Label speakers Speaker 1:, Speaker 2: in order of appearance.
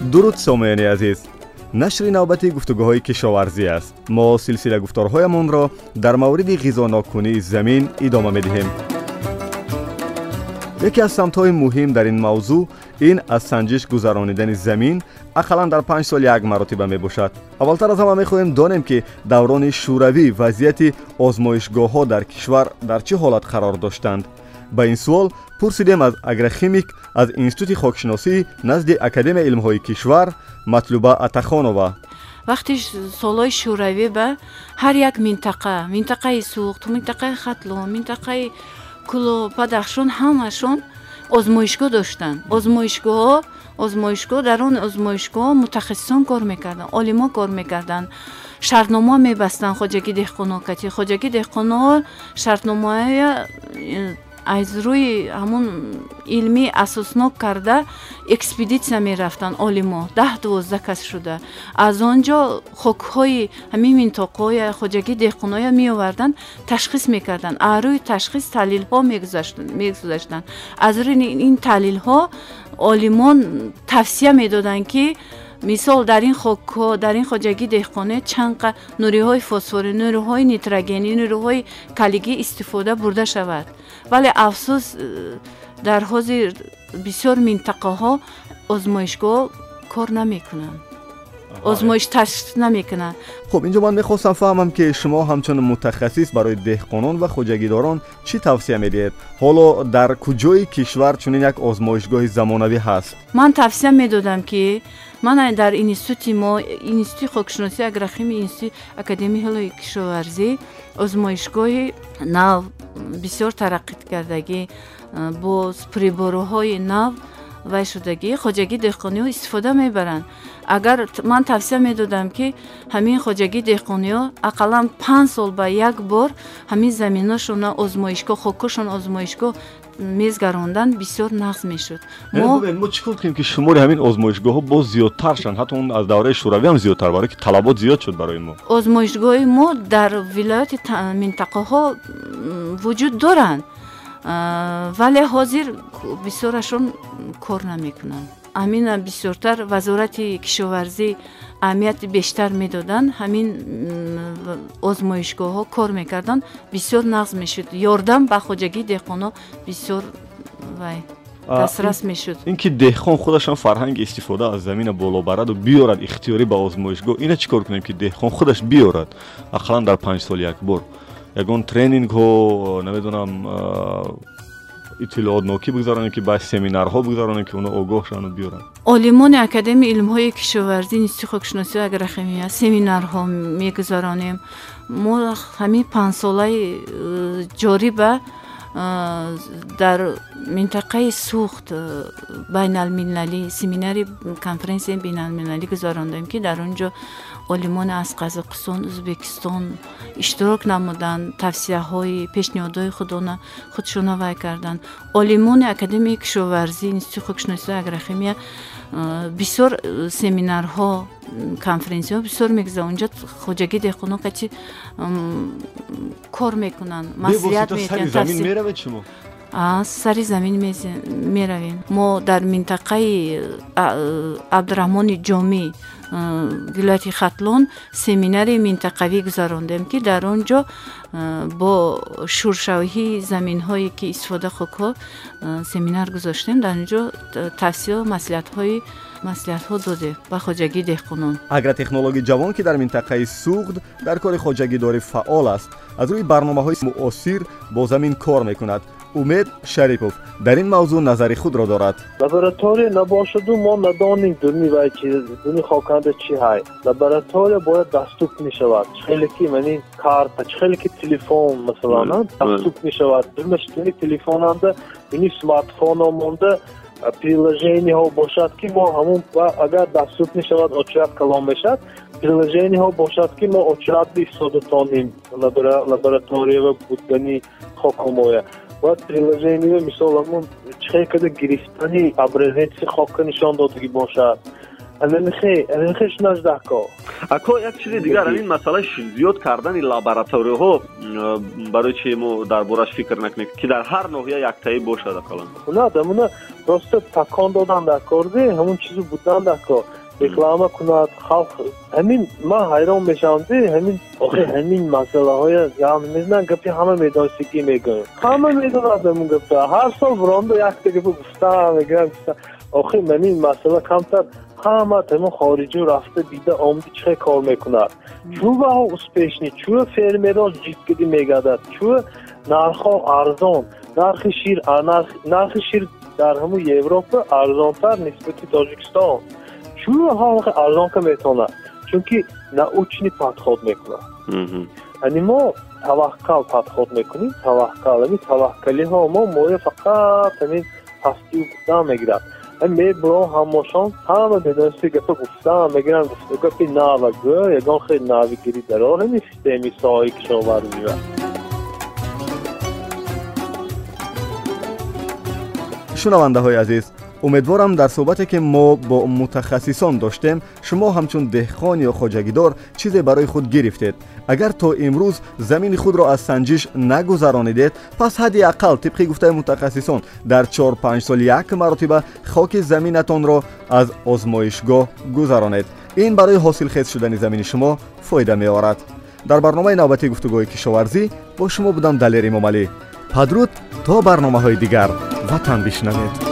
Speaker 1: дуруд сомиёни азиз. Нашри навбати гуфтугӯҳои кишоварзӣ аст. Мо силсила гуфторҳоямонро дар мавриди ғизонокунии замин идома медиҳем. Яке аз самтҳои муҳим дар ин мавзӯъ ин аз санҷиш гузаронидани замин ақаллан дар панҷ сол як маротиба мебошад. Аввалтар аз ҳама мехоҳем донем ки даврони шӯравӣ вазъияти озмоишгоҳҳо дар кишвар дар чӣ ҳолат қарор доштанд ба ин суол пурсидем аз агрохимик аз институти хокшиносӣ назди академияи илмҳои кишвар матлуба атахонова.
Speaker 2: Вақти солҳои шӯравӣ ба ҳар як минтақа минтақаи суғд минтақаи хатлон минтақаи куло падахшон ҳамашон озмоишгоҳ доштанд. Озмоишгоҳҳо озмоишгоҳ дар он озмоишгоҳ мутахассисон кор мекарданд олимон кор мекарданд. Шартнома мебастанд хоҷагӣ деҳқоно кати хоҷагӣ деҳқоноҳо шартномаи аз рӯи ҳамун илмӣ асоснок карда экспедитсия мерафтанд олимо даҳ дувозда кас шуда. Аз он ҷо хокҳои ҳамин минтоқаҳоя хоҷагӣ деҳқоноя меоварданд ташхис мекарданд. Аз рӯи ташхис таҳлилҳо мегузаштанд. Аз рӯи ин таҳлилҳо олимон тавсия медоданд ки мисол дар ин хокҳо дар ин хоҷагӣ деҳқоне чанд қа нуриҳои фосфори нуриҳои нитрогенӣ нуриҳои калигӣ истифода бурда шавад. Вале афсӯс э, дар ҳозир бисёр минтақаҳо озмоишгоҳ кор намекунанд. Озмоиш ташхис намекунанд.
Speaker 1: Хуб инҷо ман мехостам фаҳмам ки шумо ҳамчун мутахассис барои деҳқонон ва хоҷагидорон чӣ тавсия медиҳед? Ҳоло дар куҷои кишвар чунин як озмоишгоҳи замонавӣ ҳаст?
Speaker 2: Ман тавсия медодам ки ман дар институти мо институти хокшиносӣ агрохими институти академияи ҳилои кишоварзӣ озмоишгоҳи нав бисёр тараққикардагӣ бо приборҳои нав вай шудагӣ хоҷагӣ деҳқониҳо истифода мебаранд. Агар ман тавсия медодам ки ҳамин хоҷагӣ деҳқониҳо ақаллан панҷ сол ба як бор ҳамин заминошона озмоишгоҳ хокошон озмоишгоҳ мезгаронданд бисёр нағз мешуд.
Speaker 1: Мо чӣ кор кунем ки шумори ҳамин озмоишгоҳҳо боз зиёдтар шаванд ҳатто он аз давраи шӯравӣ ҳам зиёдтар барое ки талабот зиёд шуд барои мо.
Speaker 2: Озмоишгоҳи мо дар вилояти минтақаҳо вуҷуд доранд вале ҳозир бисёрашон кор намекунанд. Ҳамина бисёртар вазорати кишоварзӣ аҳамияти бештар медоданд. Ҳамин озмоишгоҳҳо кор мекарданд. Бисёр нағз мешуд. Ёрдам ба хоҷагии деҳқоно бисёр вай дастрас мешуд.
Speaker 1: ин ки деҳқон худашон фарҳанги истифода аз замина боло бараду биёрад ихтиёрӣ ба озмоишгоҳ. Ина чӣ кор кунем ки деҳқон худаш биёрад? Ақаллан дар панҷ сол як бор ягон тренингҳо намедонам иттилоотнокӣ бигзаронем ки ба семинарҳо бигзаронем ки оно огоҳ шаванд биёранд.
Speaker 2: Олимони академияи илмҳои кишоварзӣ институти хокшиносӣ агрохимия семинарҳо мегузаронем. Мо ҳамин панҷсолаи э, ҷориба дар минтақаи сӯхт э, байналмилалӣ семинари конференсияи байналмилалӣ гузарондем ки дар он ҷо олимоне аз қазоқистон ӯзбекистон иштирок намуданд тавсияҳои пешниҳодҳои худона худшона вай карданд. Олимони академияи кишоварзӣ институти хокшиносии агрохимия бисёр семинарҳо конференсияҳо бисёр мегузаранд онҷо хоҷагӣ деҳқоно качи кор мекунанд маслиҳат
Speaker 1: меравед шумо?
Speaker 2: Сари замин меравем. Мо дар минтақаи абдураҳмони ҷомӣ вилояти хатлон семинари минтақавӣ гузарондем ки дар он ҷо бо шӯршавии заминҳое ки истифода хокҳо семинар гузоштем дар он ҷо тавсия маслиҳатҳои маслиҳатҳо додем ба хоҷагии деҳқонон.
Speaker 1: Агротехнологи ҷавон ки дар минтақаи суғд дар кори хоҷагидорӣ фаъол аст. Аз рӯи барномаҳои муосир бо замин кор мекунад. Умед шарипов дар ин мавзӯъ назари худро дорад.
Speaker 3: Лаборатория набошаду мо надонем дуни вай чи дуни хоканда чӣ ҳай. Лаборатория бояд даступ мешавад. Чихеле ки мани карта чихеле ки телефон масалан даступ мешавад. Дуни телефонанда дуни смартфоно монда приложениҳо бошад ки мо ҳамун агар даступ мешавад очият калон мешавад. Приложениҳо бошад ки мо очият истодатонем лаборатория ва будани хокомоя ва приложение мисол ҳамун чихе када гирифтани образеси хока нишон додагӣ бошад
Speaker 1: ако як чизи дигар ин масъалаи зиёд кардани лабораторияҳо барои чи мо дар бораш фикр накунем ки дар ҳар ноҳия яктаӣ бошад акалан
Speaker 3: на дамуна просто такон додан дар корде ҳамун чизу будан дар кор. Реклама кунад халқ ҳамин ман ҳайрон мешавам ди ҳамин охи ҳамин масъалаҳоя мезинам гапи ҳама медонистагӣ мегӯем. Ҳама медонад ҳамун гапа ҳар сол бурондо якта гапа гуфтам мегӯям охи ҳамин масъала камтар ҳама тама хориҷу рафта дида омди чихе кор мекунад чӯ баҳо успешни чӯ фермерон ҷидгирӣ мегардад чӯ нархҳо арзон нархи шир нархи шир дар ҳамун европа арзонтар нисбати тоҷикистон. Чӯ ҳалқи арзонка метавонад чунки научни падход мекунад. Ани мо таваккал падход мекунем таваккал ами таваккалиҳо мо моя фақат ҳамин пастию будан мегирад امید می‌برم هموشان. همه می‌دونم سی گفتم میگرم گفت گفتی ناوه گو یکان خیلی ناوه گیری در آره میفتیمی سایی کشو برمیو شنوانده های عزیز системи соҳаи кишоварзиа
Speaker 1: шунавандаҳои азиз умедворам дар суҳбате ки мо бо мутахассисон доштем шумо ҳамчун деҳқон ё хоҷагидор чизе барои худ гирифтед агар то имрӯз замини худро аз санҷиш нагузаронидед пас ҳадди ақал тибқи гуфтаи мутахассисон дар чор панҷ сол як маротиба хоки заминатонро аз озмоишгоҳ гузаронед ин барои ҳосилхез шудани замини шумо фоида меорад дар барномаи навбатии гуфтугоҳи кишоварзӣ бо шумо будам далер имомалӣ падруд то барномаҳои дигар ватан бишнавед